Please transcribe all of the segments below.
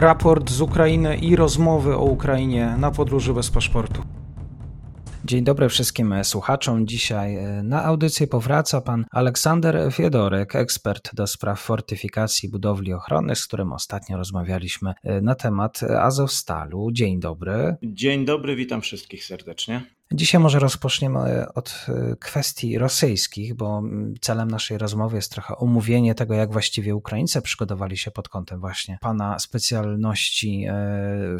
raport z Ukrainy i rozmowy o Ukrainie na podróży bez paszportu. Dzień dobry wszystkim słuchaczom. Dzisiaj e, na audycję powraca pan Aleksander Fiedorek, ekspert do spraw fortyfikacji budowli ochronnych, z którym ostatnio rozmawialiśmy e, na temat Azowstalu. Dzień dobry. Dzień dobry, witam wszystkich serdecznie. Dzisiaj może rozpoczniemy od e, kwestii rosyjskich, bo mm, celem naszej rozmowy jest trochę omówienie tego, jak właściwie Ukraińcy przygotowali się pod kątem właśnie pana specjalności, e,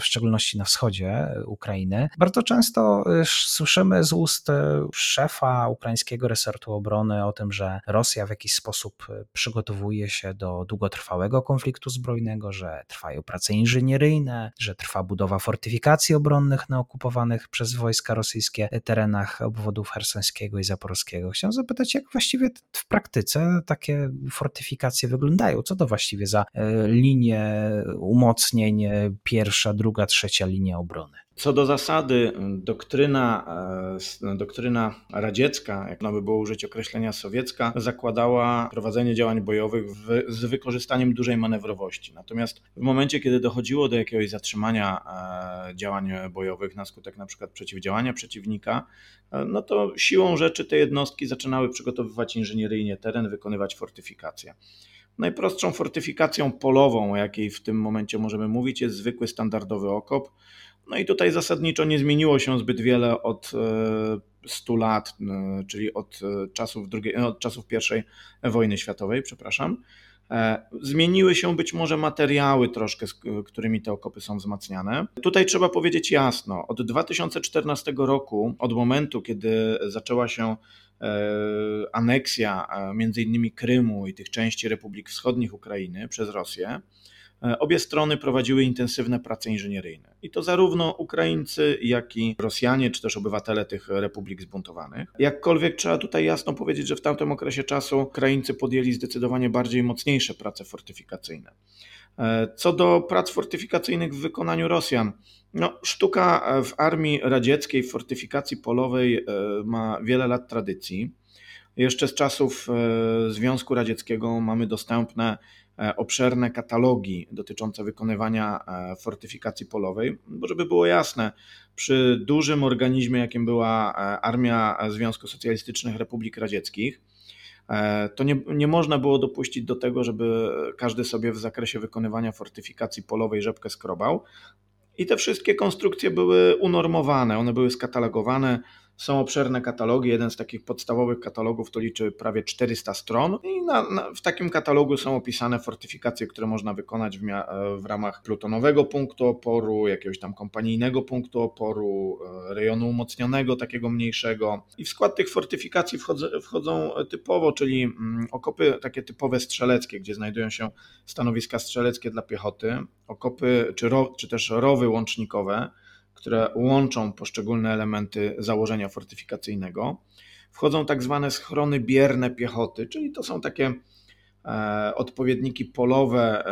w szczególności na wschodzie Ukrainy. Bardzo często e, słyszymy z ust szefa ukraińskiego resortu obrony o tym, że Rosja w jakiś sposób przygotowuje się do długotrwałego konfliktu zbrojnego, że trwają prace inżynieryjne, że trwa budowa fortyfikacji obronnych na okupowanych przez wojska rosyjskie terenach obwodów hersońskiego i zaporowskiego. Chciałem zapytać, jak właściwie w praktyce takie fortyfikacje wyglądają? Co to właściwie za e, linie umocnień, e, pierwsza, druga, trzecia linia obrony? Co do zasady, doktryna, e, doktryna radziecka, jak by było użyć określenia sowiecka, zakładała prowadzenie działań bojowych w, z wykorzystaniem dużej manewrowości. Natomiast w momencie, kiedy dochodziło do jakiegoś zatrzymania e, działań bojowych na skutek na przeciwdziałania przeciwnika, e, no to siłą rzeczy te jednostki zaczynały przygotowywać inżynieryjnie teren, wykonywać fortyfikacje. Najprostszą fortyfikacją polową, o jakiej w tym momencie możemy mówić, jest zwykły standardowy okop no i tutaj zasadniczo nie zmieniło się zbyt wiele od 100 e, lat, e, czyli od e, czasów, drugiej, od czasów I wojny światowej, przepraszam. Zmieniły się być może materiały troszkę, z którymi te okopy są wzmacniane. Tutaj trzeba powiedzieć jasno, od 2014 roku, od momentu, kiedy zaczęła się aneksja między innymi Krymu i tych części republik wschodnich Ukrainy przez Rosję, obie strony prowadziły intensywne prace inżynieryjne. I to zarówno Ukraińcy, jak i Rosjanie, czy też obywatele tych republik zbuntowanych. Jakkolwiek trzeba tutaj jasno powiedzieć, że w tamtym okresie czasu Ukraińcy podjęli zdecydowanie bardziej mocniejsze prace fortyfikacyjne. E, co do prac fortyfikacyjnych w wykonaniu Rosjan, no, sztuka w armii radzieckiej, w fortyfikacji polowej e, ma wiele lat tradycji. Jeszcze z czasów Związku Radzieckiego mamy dostępne E, obszerne katalogi dotyczące wykonywania e, fortyfikacji polowej, bo żeby było jasne, przy dużym organizmie, jakim była e, Armia Związku Socjalistycznych Republik Radzieckich, to nie, nie można było dopuścić do tego, żeby każdy sobie w zakresie wykonywania fortyfikacji polowej rzepkę skrobał. I te wszystkie konstrukcje były unormowane, one były skatalogowane, są obszerne katalogi. Jeden z takich podstawowych katalogów to liczy prawie 400 stron i na, na, w takim katalogu są opisane fortyfikacje, które można wykonać w, w, ramach plutonowego punktu oporu, jakiegoś tam kompanijnego punktu oporu, e, rejonu umocnionego, takiego mniejszego. I w skład tych fortyfikacji wchodzą, wchodzą typowo, czyli mm, okopy takie typowe strzeleckie, gdzie znajdują się stanowiska strzeleckie dla piechoty, okopy czy, ro, czy też rowy łącznikowe, które łączą poszczególne elementy założenia fortyfikacyjnego. Wchodzą tak zwane schrony bierne piechoty, czyli to są takie e, odpowiedniki polowe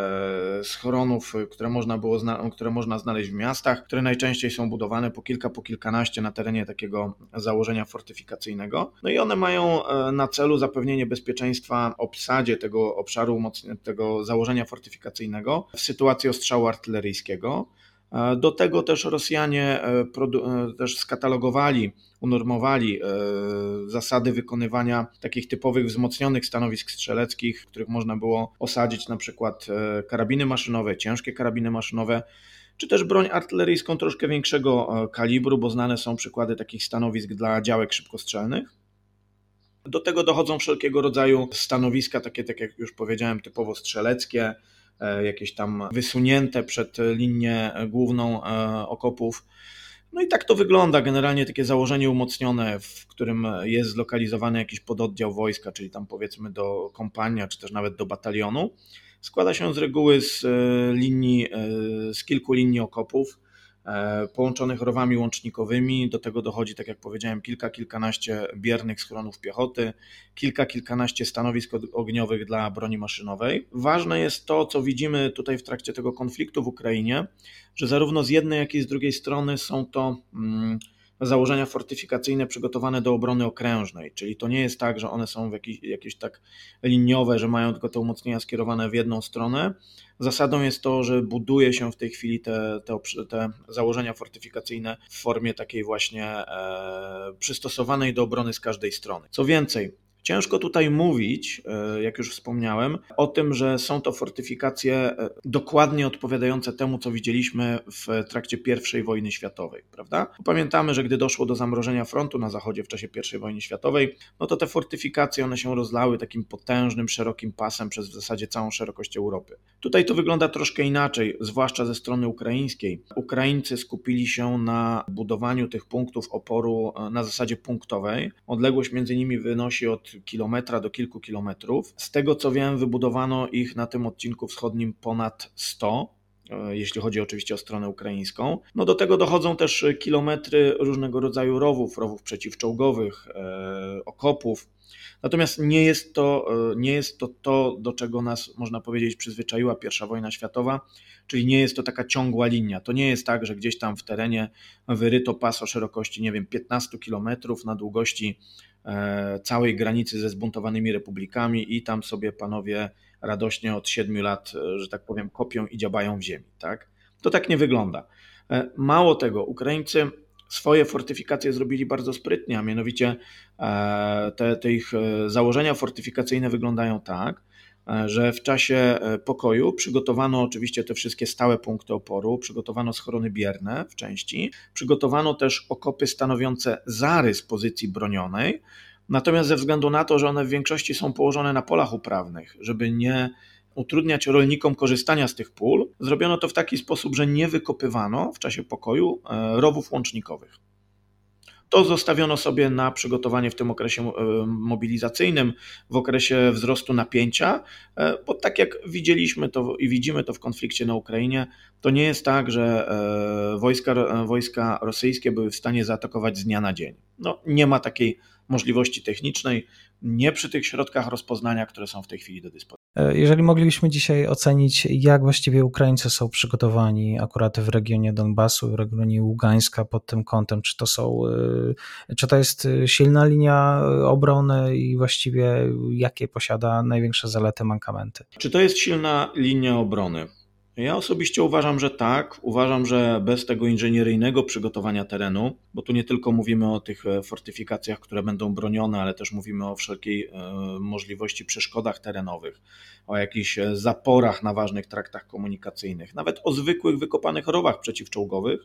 e, schronów, które można, było które można znaleźć w miastach, które najczęściej są budowane po kilka, po kilkanaście na terenie takiego założenia fortyfikacyjnego. No i one mają e, na celu zapewnienie bezpieczeństwa obsadzie tego obszaru, tego założenia fortyfikacyjnego w sytuacji ostrzału artyleryjskiego. E, do tego też Rosjanie e, e, też skatalogowali, unormowali zasady wykonywania takich typowych wzmocnionych stanowisk strzeleckich, w których można było osadzić na przykład karabiny maszynowe, ciężkie karabiny maszynowe, czy też broń artyleryjską troszkę większego kalibru, bo znane są przykłady takich stanowisk dla działek szybkostrzelnych. Do tego dochodzą wszelkiego rodzaju stanowiska, takie tak jak już powiedziałem, typowo strzeleckie, jakieś tam wysunięte przed linię główną e, okopów. No i tak to wygląda. Generalnie takie założenie umocnione, w którym jest zlokalizowany jakiś pododdział wojska, czyli tam powiedzmy do kompania, czy też nawet do batalionu. Składa się z reguły z e, linii, z kilku linii okopów E, połączonych rowami łącznikowymi. Do tego dochodzi, tak jak powiedziałem, kilka, kilkanaście biernych schronów piechoty, kilka, kilkanaście stanowisk ogniowych dla broni maszynowej. Ważne jest to, co widzimy tutaj w trakcie tego konfliktu w Ukrainie, że zarówno z jednej, jak i z drugiej strony są to mm, założenia fortyfikacyjne przygotowane do obrony okrężnej, czyli to nie jest tak, że one są jakieś, jakieś tak liniowe, że mają tylko te umocnienia skierowane w jedną stronę. Zasadą jest to, że buduje się w tej chwili te, te, te założenia fortyfikacyjne w formie takiej właśnie e, przystosowanej do obrony z każdej strony. Co więcej, Ciężko tutaj mówić, e, jak już wspomniałem, o tym, że są to fortyfikacje e, dokładnie odpowiadające temu, co widzieliśmy w trakcie I wojny światowej, prawda? Pamiętamy, że gdy doszło do zamrożenia frontu na zachodzie w czasie I wojny światowej, no to te fortyfikacje one się rozlały takim potężnym, szerokim pasem przez w zasadzie całą szerokość Europy. Tutaj to wygląda troszkę inaczej, zwłaszcza ze strony ukraińskiej. Ukraińcy skupili się na budowaniu tych punktów oporu e, na zasadzie punktowej. Odległość między nimi wynosi od kilometra do kilku kilometrów. Z tego co wiem, wybudowano ich na tym odcinku wschodnim ponad 100 e, jeśli chodzi oczywiście o stronę ukraińską. No do tego dochodzą też kilometry różnego rodzaju rowów, rowów przeciwczołgowych, e, okopów. Natomiast nie jest to, e, nie jest to to, do czego nas, można powiedzieć, przyzwyczaiła I wojna światowa, czyli nie jest to taka ciągła linia. To nie jest tak, że gdzieś tam w terenie wyryto pas o szerokości, nie wiem, 15 kilometrów na długości całej granicy ze zbuntowanymi republikami i tam sobie panowie radośnie od siedmiu lat, e, że tak powiem, kopią i dziabają w ziemi. Tak? To tak nie wygląda. E, mało tego, Ukraińcy swoje fortyfikacje zrobili bardzo sprytnie, a mianowicie te, te ich założenia fortyfikacyjne wyglądają tak, E, że w czasie e, pokoju przygotowano oczywiście te wszystkie stałe punkty oporu, przygotowano schrony bierne w części, przygotowano też okopy stanowiące zarys pozycji bronionej, natomiast ze względu na to, że one w większości są położone na polach uprawnych, żeby nie utrudniać rolnikom korzystania z tych pól, zrobiono to w taki sposób, że nie wykopywano w czasie pokoju e, rowów łącznikowych. To zostawiono sobie na przygotowanie w tym okresie e, mobilizacyjnym, w okresie wzrostu napięcia, e, bo tak jak widzieliśmy to i widzimy to w konflikcie na Ukrainie, to nie jest tak, że e, wojska, wojska rosyjskie były w stanie zaatakować z dnia na dzień. No, nie ma takiej możliwości technicznej, nie przy tych środkach rozpoznania, które są w tej chwili do dyspozycji. E, jeżeli moglibyśmy dzisiaj ocenić, jak właściwie Ukraińcy są przygotowani akurat w regionie Donbasu, w regionie Ługańska pod tym kątem, czy to są, e, czy to jest silna linia obrony i właściwie jakie posiada największe zalety, mankamenty? Czy to jest silna linia obrony? Ja osobiście uważam, że tak. Uważam, że bez tego inżynieryjnego przygotowania terenu, bo tu nie tylko mówimy o tych e, fortyfikacjach, które będą bronione, ale też mówimy o wszelkiej e, możliwości przeszkodach terenowych, o jakichś e, zaporach na ważnych traktach komunikacyjnych, nawet o zwykłych wykopanych rowach przeciwczołgowych,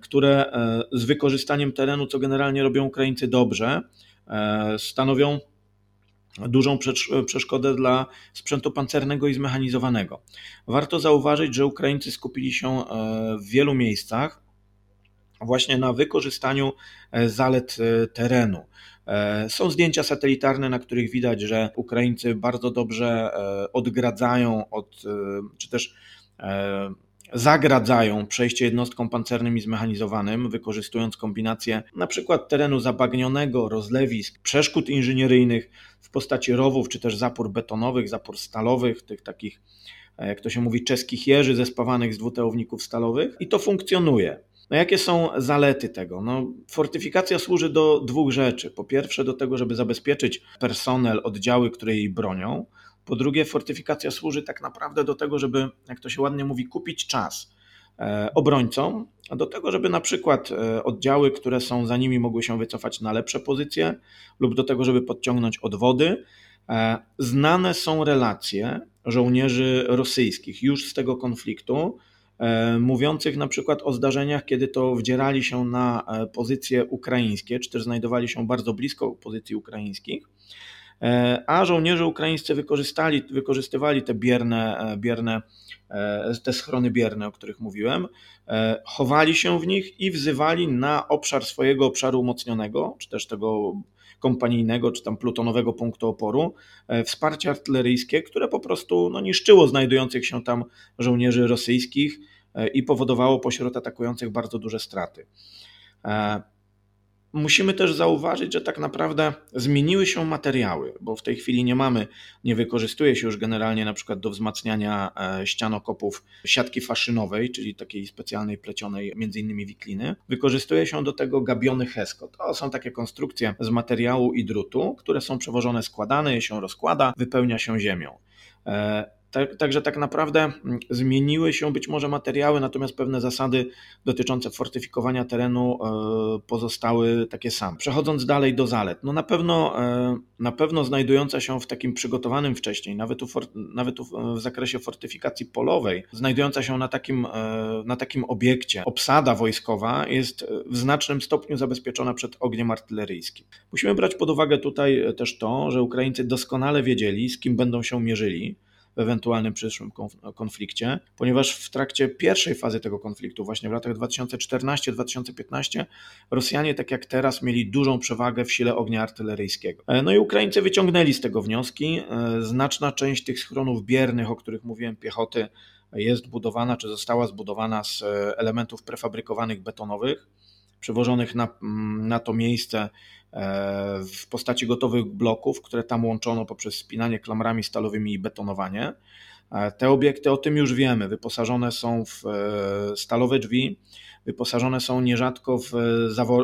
które z wykorzystaniem terenu, co generalnie robią Ukraińcy dobrze, stanowią dużą przeszkodę dla sprzętu pancernego i zmechanizowanego. Warto zauważyć, że Ukraińcy skupili się e, w wielu miejscach właśnie na wykorzystaniu e, zalet e, terenu. Są zdjęcia satelitarne, na których widać, że Ukraińcy bardzo dobrze odgradzają od, czy też zagradzają przejście jednostkom pancernym i zmechanizowanym, wykorzystując kombinację np. terenu zabagnionego, rozlewisk, przeszkód inżynieryjnych w postaci rowów, czy też zapór betonowych, zapór stalowych, tych takich, e, jak to się mówi, czeskich jeży zespawanych z dwutełowników stalowych i to funkcjonuje. No jakie są zalety tego? No, fortyfikacja służy do dwóch rzeczy. Po pierwsze, do tego, żeby zabezpieczyć personel, oddziały, które jej bronią. Po drugie, fortyfikacja służy tak naprawdę do tego, żeby, jak to się ładnie mówi, kupić czas obrońcom, do tego, żeby na przykład e, oddziały, które są za nimi, mogły się wycofać na lepsze pozycje, lub do tego, żeby podciągnąć odwody. E, znane są relacje żołnierzy rosyjskich już z tego konfliktu, mówiących na przykład o zdarzeniach, kiedy to wdzierali się na pozycje ukraińskie, czy też znajdowali się bardzo blisko pozycji ukraińskich E, a żołnierze ukraińscy wykorzystali, wykorzystywali te bierne, e, bierne, e, te schrony bierne, o których mówiłem, chowali się w nich i wzywali na obszar swojego obszaru umocnionego, czy też tego kompanijnego, czy tam plutonowego punktu oporu, wsparcie artyleryjskie, które po prostu no, niszczyło znajdujących się tam żołnierzy rosyjskich i powodowało pośród atakujących bardzo duże straty. Musimy też zauważyć, że tak naprawdę zmieniły się materiały, bo w tej chwili nie mamy, nie wykorzystuje się już generalnie na przykład do wzmacniania e, ścian okopów siatki faszynowej, czyli takiej specjalnej plecionej między innymi wikliny. Wykorzystuje się do tego gabiony Hesko. To są takie konstrukcje z materiału i drutu, które są przewożone składane, je się rozkłada, wypełnia się ziemią. Tak, także tak naprawdę mm, zmieniły się być może materiały, natomiast pewne zasady dotyczące fortyfikowania terenu e, pozostały takie same. Przechodząc dalej do zalet, no na pewno, e, na pewno znajdująca się w takim przygotowanym wcześniej, nawet, u, nawet w zakresie fortyfikacji polowej, znajdująca się na takim, e, na takim obiekcie, obsada wojskowa jest w znacznym stopniu zabezpieczona przed ogniem artyleryjskim. Musimy brać pod uwagę tutaj też to, że Ukraińcy doskonale wiedzieli, z kim będą się mierzyli w ewentualnym przyszłym konflikcie, ponieważ w trakcie pierwszej fazy tego konfliktu, właśnie w latach 2014-2015, Rosjanie, tak jak teraz, mieli dużą przewagę w sile ognia artyleryjskiego. E, no i Ukraińcy wyciągnęli z tego wnioski. E, znaczna część tych schronów biernych, o których mówiłem, piechoty, jest budowana, czy została zbudowana z e, elementów prefabrykowanych betonowych, przewożonych na, mm, na to miejsce w postaci gotowych bloków, które tam łączono poprzez spinanie klamrami stalowymi i betonowanie. E, te obiekty, o tym już wiemy, wyposażone są w e, stalowe drzwi, wyposażone są nierzadko w,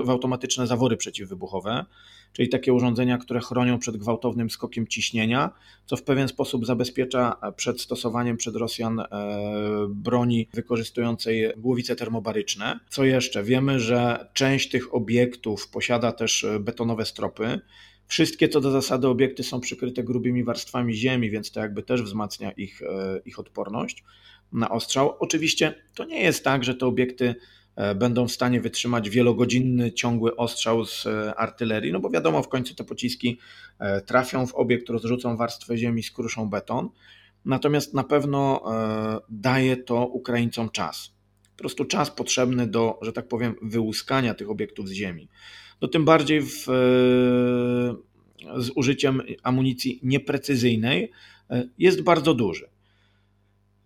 w automatyczne zawory przeciwwybuchowe czyli takie urządzenia, które chronią przed gwałtownym skokiem ciśnienia, co w pewien sposób zabezpiecza przed stosowaniem przed Rosjan e, broni wykorzystującej głowice termobaryczne. Co jeszcze? Wiemy, że część tych obiektów posiada też betonowe stropy. Wszystkie co do zasady obiekty są przykryte grubymi warstwami ziemi, więc to jakby też wzmacnia ich, e, ich odporność na ostrzał. Oczywiście to nie jest tak, że te obiekty E, będą w stanie wytrzymać wielogodzinny, ciągły ostrzał z e, artylerii, no bo wiadomo, w końcu te pociski e, trafią w obiekt, rozrzucą warstwę ziemi, skruszą beton. Natomiast na pewno daje to Ukraińcom czas. Po prostu czas potrzebny do, że tak powiem, wyłuskania tych obiektów z ziemi. No tym bardziej w, z użyciem amunicji nieprecyzyjnej jest bardzo duży.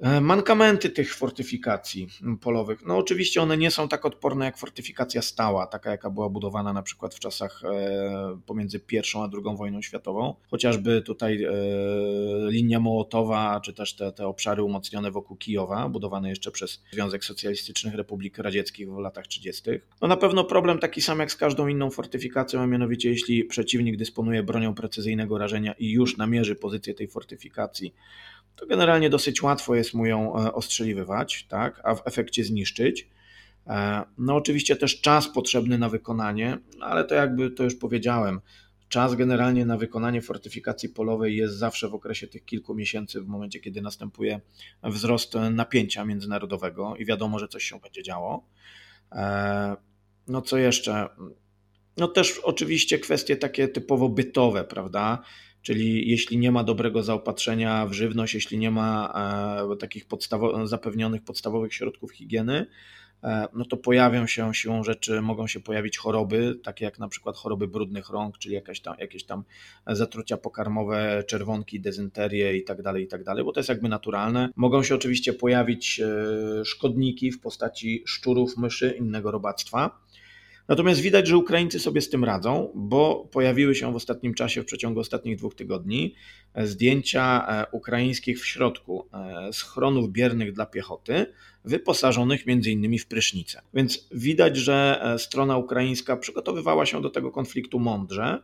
E, mankamenty tych fortyfikacji polowych. No oczywiście one nie są tak odporne jak fortyfikacja stała, taka jaka była budowana na przykład w czasach e, pomiędzy pierwszą a drugą wojną światową. Chociażby tutaj e, linia Mołotowa, czy też te, te obszary umocnione wokół Kijowa, budowane jeszcze przez Związek Socjalistycznych Republik Radzieckich w latach 30. No na pewno problem taki sam jak z każdą inną fortyfikacją, a mianowicie jeśli przeciwnik dysponuje bronią precyzyjnego rażenia i już namierzy pozycję tej fortyfikacji, to generalnie dosyć łatwo jest mu ją e, ostrzeliwywać, tak, a w efekcie zniszczyć. E, no oczywiście też czas potrzebny na wykonanie, ale to jakby to już powiedziałem, czas generalnie na wykonanie fortyfikacji polowej jest zawsze w okresie tych kilku miesięcy, w momencie kiedy następuje wzrost napięcia międzynarodowego i wiadomo, że coś się będzie działo. E, no co jeszcze? No też oczywiście kwestie takie typowo bytowe, prawda? Czyli jeśli nie ma dobrego zaopatrzenia w żywność, jeśli nie ma e, takich podstawo zapewnionych podstawowych środków higieny, e, no to pojawią się siłą rzeczy, mogą się pojawić choroby, takie jak na przykład choroby brudnych rąk, czyli jakieś tam, jakieś tam zatrucia pokarmowe, czerwonki, dezynterie i tak dalej, i tak dalej, bo to jest jakby naturalne. Mogą się oczywiście pojawić e, szkodniki w postaci szczurów, myszy, innego robactwa. Natomiast widać, że Ukraińcy sobie z tym radzą, bo pojawiły się w ostatnim czasie, w przeciągu ostatnich dwóch tygodni, e, zdjęcia e, ukraińskich w środku e, schronów biernych dla piechoty, wyposażonych m.in. w prysznice. Więc widać, że strona ukraińska przygotowywała się do tego konfliktu mądrze.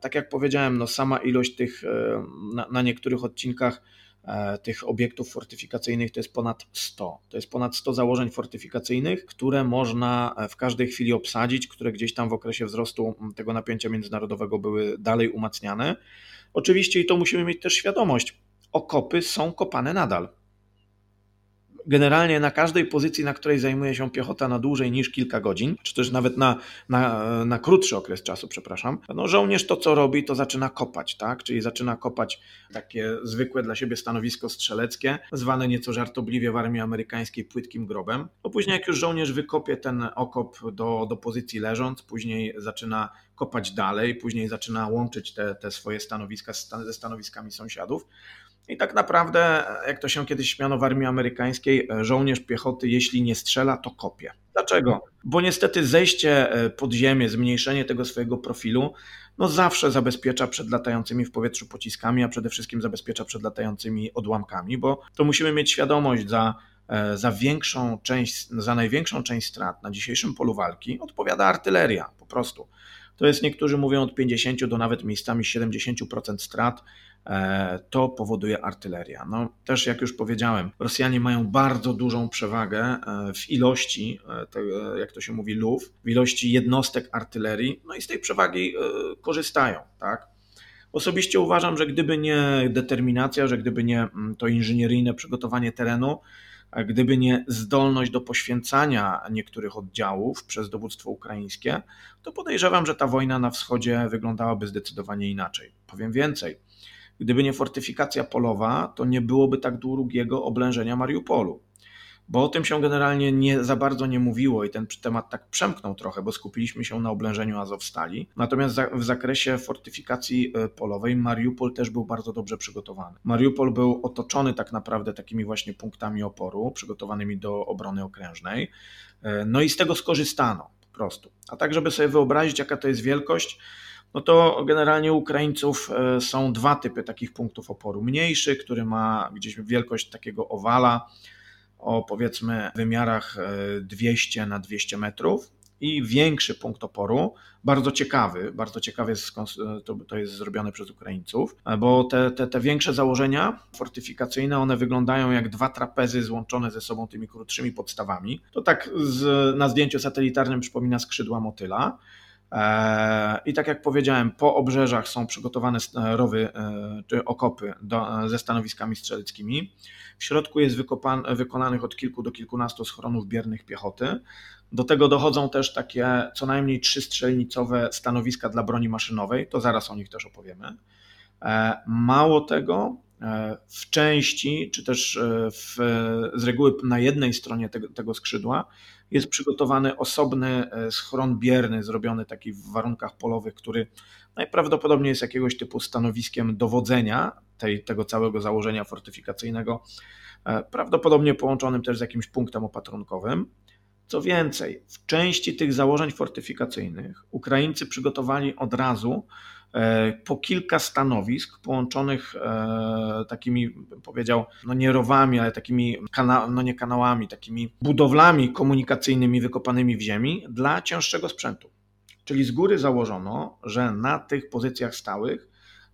Tak jak powiedziałem, no sama ilość tych na, na niektórych odcinkach tych obiektów fortyfikacyjnych to jest ponad 100. To jest ponad 100 założeń fortyfikacyjnych, które można e, w każdej chwili obsadzić, które gdzieś tam w okresie wzrostu tego napięcia międzynarodowego były dalej umacniane. Oczywiście, i to musimy mieć też świadomość, okopy są kopane nadal generalnie na każdej pozycji, na której zajmuje się piechota na dłużej niż kilka godzin, czy też nawet na, na, na krótszy okres czasu, przepraszam, no żołnierz to co robi, to zaczyna kopać, tak? Czyli zaczyna kopać takie zwykłe dla siebie stanowisko strzeleckie, zwane nieco żartobliwie w armii amerykańskiej płytkim grobem. No później jak już żołnierz wykopie ten okop do, do pozycji leżąc, później zaczyna kopać dalej, później zaczyna łączyć te, te swoje stanowiska ze stanowiskami sąsiadów. I tak naprawdę, jak to się kiedyś śmiano w armii amerykańskiej, żołnierz piechoty, jeśli nie strzela, to kopie. Dlaczego? Bo niestety zejście pod ziemię, zmniejszenie tego swojego profilu, no zawsze zabezpiecza przed latającymi w powietrzu pociskami, a przede wszystkim zabezpiecza przed latającymi odłamkami, bo to musimy mieć świadomość za E, za większą część, za największą część strat na dzisiejszym polu walki odpowiada artyleria, po prostu. To jest, niektórzy mówią od 50 do nawet miejscami 70% strat, e, to powoduje artyleria. No, też jak już powiedziałem, Rosjanie mają bardzo dużą przewagę e, w ilości, jak to się mówi, lów, w ilości jednostek artylerii, no i z tej przewagi korzystają, tak? Osobiście uważam, że gdyby nie determinacja, że gdyby nie mm, to inżynieryjne przygotowanie terenu, gdyby nie zdolność do poświęcania niektórych oddziałów przez dowództwo ukraińskie, to podejrzewam, że ta wojna na wschodzie wyglądałaby zdecydowanie inaczej. Powiem więcej. Gdyby nie fortyfikacja polowa, to nie byłoby tak długiego oblężenia Mariupolu bo o tym się generalnie nie, za bardzo nie mówiło i ten temat tak przemknął trochę, bo skupiliśmy się na oblężeniu Azowstali. Natomiast w zakresie fortyfikacji e, polowej Mariupol też był bardzo dobrze przygotowany. Mariupol był otoczony tak naprawdę takimi właśnie punktami oporu, przygotowanymi do obrony okrężnej. E, no i z tego skorzystano po prostu. A tak, żeby sobie wyobrazić, jaka to jest wielkość, no to generalnie Ukraińców e, są dwa typy takich punktów oporu. Mniejszy, który ma gdzieś wielkość takiego owala, o powiedzmy wymiarach 200 e, na 200 metrów i większy punkt oporu, bardzo ciekawy, bardzo ciekawy jest, e, to, jest zrobione przez Ukraińców, bo te, te, te większe założenia fortyfikacyjne, one wyglądają jak dwa trapezy złączone ze sobą tymi krótszymi podstawami. To tak z, na zdjęciu satelitarnym przypomina skrzydła motyla. I tak jak powiedziałem, po obrzeżach są przygotowane rowy czy okopy do, ze stanowiskami strzeleckimi. W środku jest wykopan, wykonanych od kilku do kilkunastu schronów biernych piechoty. Do tego dochodzą też takie co najmniej trzy strzelnicowe stanowiska dla broni maszynowej, to zaraz o nich też opowiemy. E, mało tego, e, w części, czy też e, w, z reguły na jednej stronie tego, tego, skrzydła jest przygotowany osobny schron bierny, zrobiony taki w warunkach polowych, który najprawdopodobniej jest jakiegoś typu stanowiskiem dowodzenia tej, tego całego założenia fortyfikacyjnego, e, prawdopodobnie połączonym też z jakimś punktem opatrunkowym. Co więcej, w części tych założeń fortyfikacyjnych Ukraińcy przygotowali od razu e, po kilka stanowisk połączonych e, takimi, powiedział, no nie rowami, ale takimi, kana no nie kanałami, takimi budowlami komunikacyjnymi wykopanymi w ziemi dla cięższego sprzętu. Czyli z góry założono, że na tych pozycjach stałych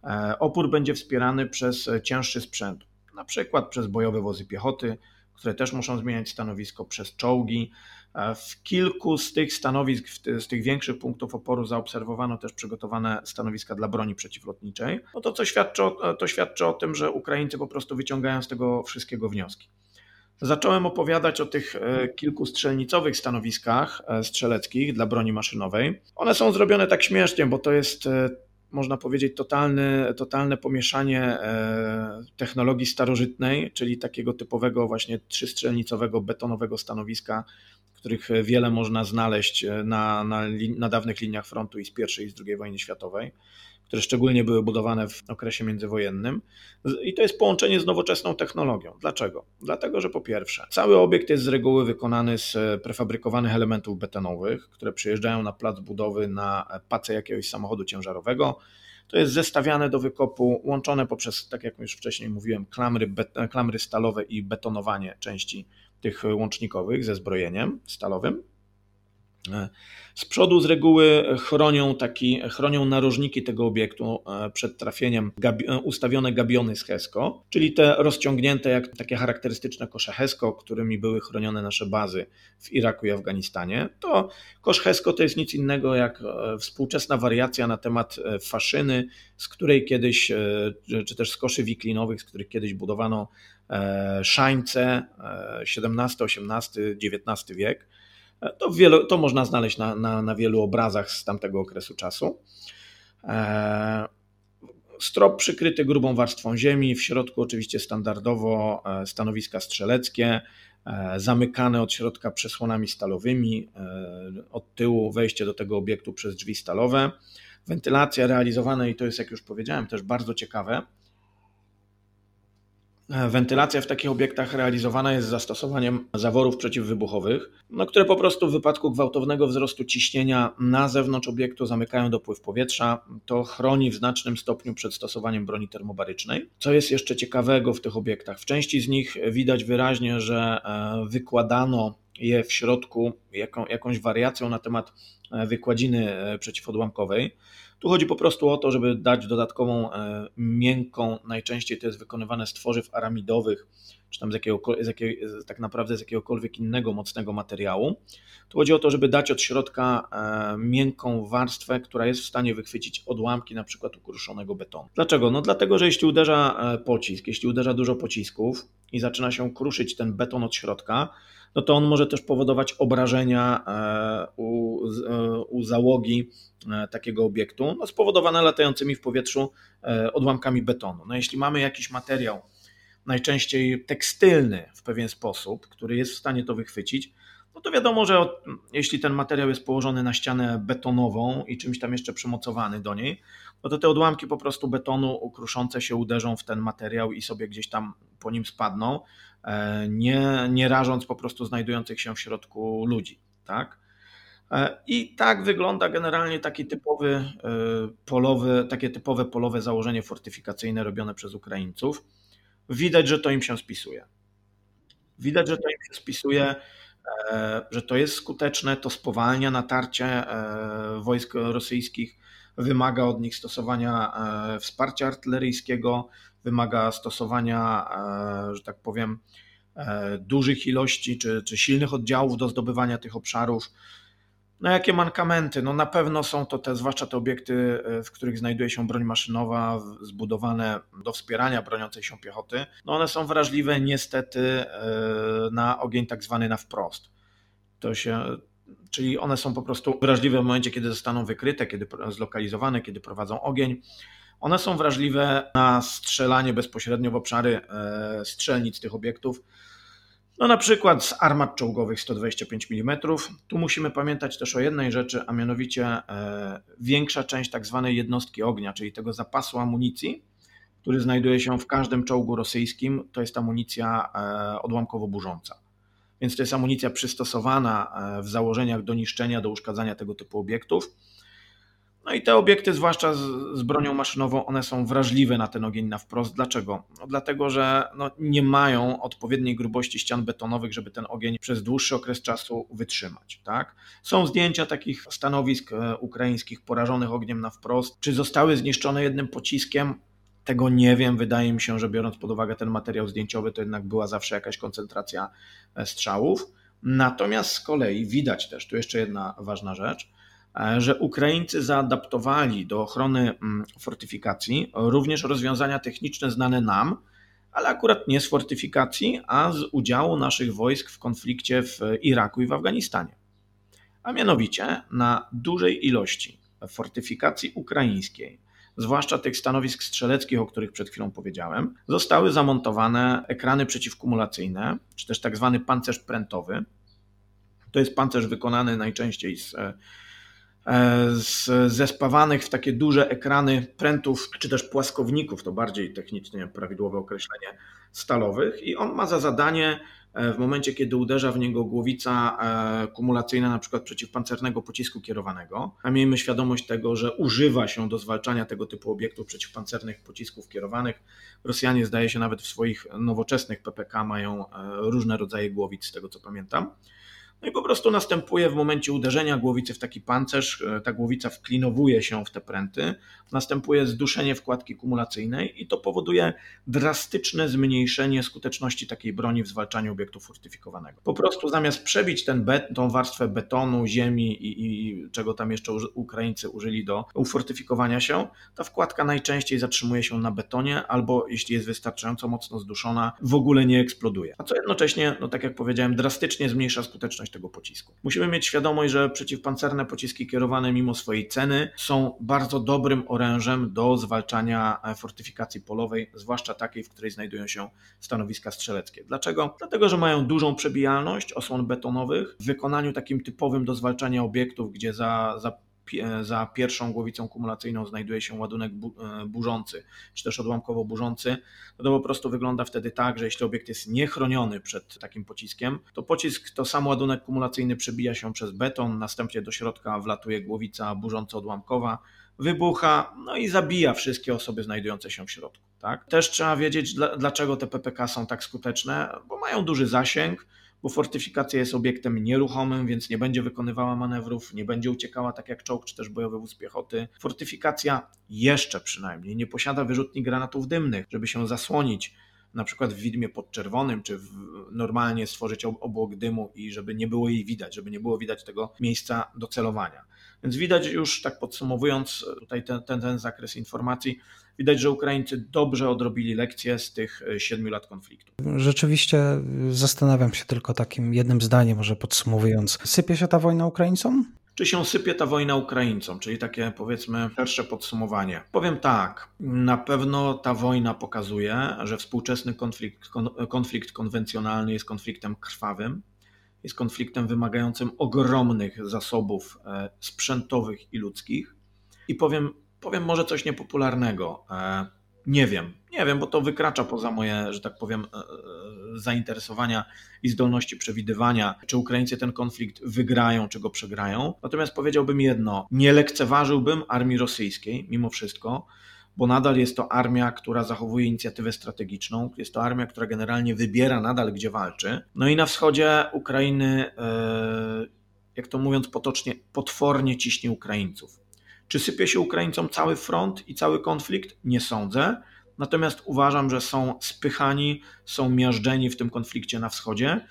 e, opór będzie wspierany przez cięższy sprzęt, na przykład przez bojowe wozy piechoty, które też muszą zmieniać stanowisko, przez czołgi. E, w kilku z tych stanowisk, z tych większych punktów oporu zaobserwowano też przygotowane stanowiska dla broni przeciwlotniczej. No to, co świadczy o, to świadczy o tym, że Ukraińcy po prostu wyciągają z tego wszystkiego wnioski. Zacząłem opowiadać o tych e, kilku strzelnicowych stanowiskach e, strzeleckich dla broni maszynowej. One są zrobione tak śmiesznie, bo to jest e, można powiedzieć, totalne, totalne pomieszanie technologii starożytnej, czyli takiego typowego właśnie trzystrzelnicowego betonowego stanowiska, których wiele można znaleźć na, na, na dawnych liniach frontu i z I i z II wojny światowej które szczególnie były budowane w okresie międzywojennym. I to jest połączenie z nowoczesną technologią. Dlaczego? Dlatego, że po pierwsze, cały obiekt jest z reguły wykonany z prefabrykowanych elementów betonowych, które przyjeżdżają na plac budowy na pacę jakiegoś samochodu ciężarowego. To jest zestawiane do wykopu, łączone poprzez, tak jak już wcześniej mówiłem, klamry, klamry stalowe i betonowanie części tych łącznikowych ze zbrojeniem stalowym. Z przodu z reguły chronią, taki, chronią narożniki tego obiektu e, przed trafieniem gabi e, ustawione gabiony z HESCO, czyli te rozciągnięte jak takie charakterystyczne kosze HESCO, którymi były chronione nasze bazy w Iraku i Afganistanie. To kosz HESCO to jest nic innego jak e, współczesna wariacja na temat faszyny, z której kiedyś, czy też z koszy wiklinowych, z których kiedyś budowano szańce XVII, XVIII, XIX wiek to, wielu, to można znaleźć na, na, na, wielu obrazach z tamtego okresu czasu. E, strop przykryty grubą warstwą ziemi, w środku oczywiście standardowo e, stanowiska strzeleckie, e, zamykane od środka przesłonami stalowymi, od tyłu wejście do tego obiektu przez drzwi stalowe. Wentylacja realizowana, i to jest, jak już powiedziałem, też bardzo ciekawe, Wentylacja w takich obiektach realizowana jest z zastosowaniem zaworów przeciwwybuchowych, no, które po prostu w wypadku gwałtownego wzrostu ciśnienia na zewnątrz obiektu zamykają dopływ powietrza. To chroni w znacznym stopniu przed stosowaniem broni termobarycznej. Co jest jeszcze ciekawego w tych obiektach? W części z nich widać wyraźnie, że e, wykładano je w środku jaką, jakąś wariacją na temat e, wykładziny e, przeciwodłamkowej. Tu chodzi po prostu o to, żeby dać dodatkową e, miękką, najczęściej to jest wykonywane z tworzyw aramidowych, czy tam z, z jakiego, tak naprawdę z jakiegokolwiek innego mocnego materiału. Tu chodzi o to, żeby dać od środka miękką warstwę, która jest w stanie wychwycić odłamki na przykład ukruszonego betonu. Dlaczego? No dlatego, że jeśli uderza pocisk, jeśli uderza dużo pocisków i zaczyna się kruszyć ten beton od środka, no to on może też powodować obrażenia e, u, e, u załogi e, takiego obiektu, no spowodowane latającymi w powietrzu odłamkami betonu. No jeśli mamy jakiś materiał, najczęściej tekstylny w pewien sposób, który jest w stanie to wychwycić, no to wiadomo, że jeśli ten materiał jest położony na ścianę betonową i czymś tam jeszcze przymocowany do niej, no to te odłamki po prostu betonu kruszące się uderzą w ten materiał i sobie gdzieś tam po nim spadną, nie, nie rażąc po prostu znajdujących się w środku ludzi. Tak? E, I tak wygląda generalnie taki typowy e, polowy, takie typowe polowe założenie fortyfikacyjne robione przez Ukraińców. Widać, że to im się spisuje. Widać, że to im się spisuje, że to jest skuteczne, to spowalnia natarcie wojsk rosyjskich wymaga od nich stosowania e, wsparcia artyleryjskiego, wymaga stosowania, e, że tak powiem, e, dużych ilości czy, czy silnych oddziałów do zdobywania tych obszarów. No jakie mankamenty? No na pewno są to te, zwłaszcza te obiekty, w których znajduje się broń maszynowa, zbudowane do wspierania broniącej się piechoty. No one są wrażliwe niestety na ogień tak zwany na wprost. To się, czyli one są po prostu wrażliwe w momencie, kiedy zostaną wykryte, kiedy zlokalizowane, kiedy prowadzą ogień. One są wrażliwe na strzelanie bezpośrednio w obszary e, strzelnic tych obiektów. No na przykład z armat czołgowych 125 mm. Tu musimy pamiętać też o jednej rzeczy, a mianowicie e, większa część tak zwanej jednostki ognia, czyli tego zapasu amunicji, który znajduje się w każdym czołgu rosyjskim, to jest amunicja e, odłamkowo-burząca więc to jest amunicja przystosowana e, w założeniach do niszczenia, do uszkadzania tego typu obiektów. No i te obiekty, zwłaszcza z, bronią maszynową, one są wrażliwe na ten ogień na wprost. Dlaczego? No dlatego, że no nie mają odpowiedniej grubości ścian betonowych, żeby ten ogień przez dłuższy okres czasu wytrzymać. Tak? Są zdjęcia takich stanowisk e, ukraińskich porażonych ogniem na wprost. Czy zostały zniszczone jednym pociskiem? Tego nie wiem. Wydaje mi się, że biorąc pod uwagę ten materiał zdjęciowy, to jednak była zawsze jakaś koncentracja e, strzałów. Natomiast z kolei widać też, tu jeszcze jedna ważna rzecz, e, że Ukraińcy zaadaptowali do ochrony mm, fortyfikacji również rozwiązania techniczne znane nam, ale akurat nie z fortyfikacji, a z udziału naszych wojsk w konflikcie w Iraku i w Afganistanie. A mianowicie na dużej ilości fortyfikacji ukraińskiej zwłaszcza tych stanowisk strzeleckich, o których przed chwilą powiedziałem, zostały zamontowane ekrany przeciwkumulacyjne, czy też tak zwany pancerz prętowy. To jest pancerz wykonany najczęściej z, e, z zespawanych w takie duże ekrany prętów, czy też płaskowników, to bardziej technicznie prawidłowe określenie, stalowych i on ma za zadanie E, w momencie, kiedy uderza w niego głowica e, kumulacyjna, na przykład przeciwpancernego pocisku kierowanego, a miejmy świadomość tego, że używa się do zwalczania tego typu obiektów przeciwpancernych pocisków kierowanych. Rosjanie, zdaje się, nawet w swoich nowoczesnych PPK mają e, różne rodzaje głowic, z tego co pamiętam. No i po prostu następuje w momencie uderzenia głowicy w taki pancerz, e, ta głowica wklinowuje się w te pręty, następuje zduszenie wkładki kumulacyjnej i to powoduje drastyczne zmniejszenie skuteczności takiej broni w zwalczaniu obiektu fortyfikowanego. Po prostu zamiast przebić ten bet, tą warstwę betonu, ziemi i, i czego tam jeszcze Ukraińcy użyli do ufortyfikowania się, ta wkładka najczęściej zatrzymuje się na betonie albo jeśli jest wystarczająco mocno zduszona, w ogóle nie eksploduje. A co jednocześnie, no tak jak powiedziałem, drastycznie zmniejsza skuteczność tego pocisku. Musimy mieć świadomość, że przeciwpancerne pociski kierowane mimo swojej ceny są bardzo dobrym orężem do zwalczania fortyfikacji polowej, zwłaszcza takiej, w której znajdują się stanowiska strzeleckie. Dlaczego? Dlatego, że mają dużą przebijalność osłon betonowych w wykonaniu takim typowym do zwalczania obiektów, gdzie za, za za pierwszą głowicą kumulacyjną znajduje się ładunek burzący, czy też odłamkowo burzący, no to po prostu wygląda wtedy tak, że jeśli obiekt jest niechroniony przed takim pociskiem, to pocisk, to sam ładunek kumulacyjny przebija się przez beton, następnie do środka wlatuje głowica burząco-odłamkowa, wybucha, no i zabija wszystkie osoby znajdujące się w środku. Tak? Też trzeba wiedzieć, dlaczego te PPK są tak skuteczne, bo mają duży zasięg, bo fortyfikacja jest obiektem nieruchomym, więc nie będzie wykonywała manewrów, nie będzie uciekała tak jak czołg czy też bojowy wóz piechoty. Fortyfikacja jeszcze przynajmniej nie posiada wyrzutni granatów dymnych, żeby się zasłonić na przykład w widmie podczerwonym, czy normalnie stworzyć obłok dymu i żeby nie było jej widać, żeby nie było widać tego miejsca do celowania. Więc widać już, tak podsumowując tutaj ten, ten, ten zakres informacji, widać, że Ukraińcy dobrze odrobili lekcje z tych e, siedmiu lat konfliktu. Rzeczywiście zastanawiam się tylko takim jednym zdaniem, może podsumowując. Sypie się ta wojna Ukraińcom? Czy się sypie ta wojna Ukraińcom, czyli takie powiedzmy szersze podsumowanie. Powiem tak, na pewno ta wojna pokazuje, że współczesny konflikt, konflikt konwencjonalny jest konfliktem krwawym, jest konfliktem wymagającym ogromnych zasobów e, sprzętowych i ludzkich. I powiem, powiem może coś niepopularnego. E, nie wiem, nie wiem, bo to wykracza poza moje, że tak powiem, e, zainteresowania i zdolności przewidywania, czy Ukraińcy ten konflikt wygrają, czy go przegrają. Natomiast powiedziałbym jedno: nie lekceważyłbym armii rosyjskiej, mimo wszystko bo nadal jest to armia, która zachowuje inicjatywę strategiczną, jest to armia, która generalnie wybiera nadal, gdzie walczy. No i na wschodzie Ukrainy, e, jak to mówiąc potocznie, potwornie ciśnie Ukraińców. Czy sypie się Ukraińcom cały front i cały konflikt? Nie sądzę. Natomiast uważam, że są spychani, są miażdżeni w tym konflikcie na wschodzie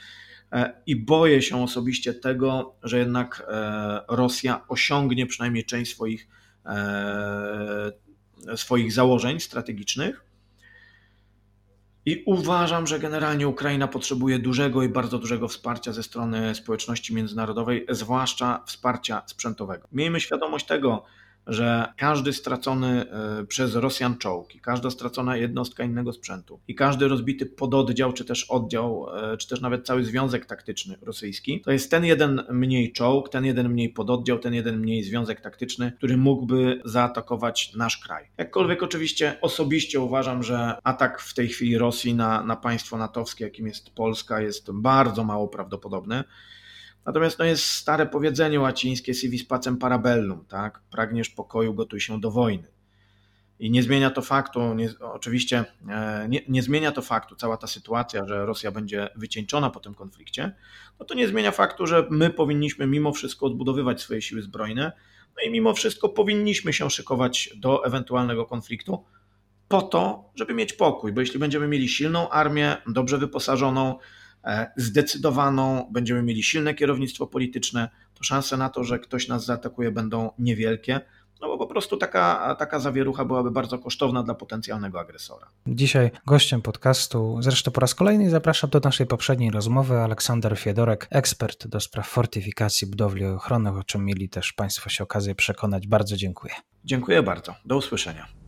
e, i boję się osobiście tego, że jednak e, Rosja osiągnie przynajmniej część swoich swoich założeń strategicznych. I uważam, że generalnie Ukraina potrzebuje dużego i bardzo dużego wsparcia ze strony społeczności międzynarodowej, zwłaszcza wsparcia sprzętowego. Miejmy świadomość tego, że każdy stracony e, przez Rosjan czołg i każda stracona jednostka innego sprzętu i każdy rozbity pododdział, czy też oddział, e, czy też nawet cały związek taktyczny rosyjski, to jest ten jeden mniej czołg, ten jeden mniej pododdział, ten jeden mniej związek taktyczny, który mógłby zaatakować nasz kraj. Jakkolwiek oczywiście osobiście uważam, że atak w tej chwili Rosji na, na państwo natowskie, jakim jest Polska, jest bardzo mało prawdopodobny. Natomiast no jest stare powiedzenie łacińskie si pacem parabellum, tak? Pragniesz pokoju, gotuj się do wojny. I nie zmienia to faktu, nie, oczywiście e, nie, nie, zmienia to faktu, cała ta sytuacja, że Rosja będzie wycieńczona po tym konflikcie, no to nie zmienia faktu, że my powinniśmy mimo wszystko odbudowywać swoje siły zbrojne, no i mimo wszystko powinniśmy się szykować do ewentualnego konfliktu po to, żeby mieć pokój, bo jeśli będziemy mieli silną armię, dobrze wyposażoną, zdecydowaną, będziemy mieli silne kierownictwo polityczne, to szanse na to, że ktoś nas zaatakuje będą niewielkie. No bo po prostu taka, taka zawierucha byłaby bardzo kosztowna dla potencjalnego agresora. Dzisiaj gościem podcastu, zresztą po raz kolejny zapraszam do naszej poprzedniej rozmowy, Aleksander Fiedorek, ekspert do spraw fortyfikacji, budowli ochronnych, o czym mieli też Państwo się okazję przekonać. Bardzo dziękuję. Dziękuję bardzo. Do usłyszenia.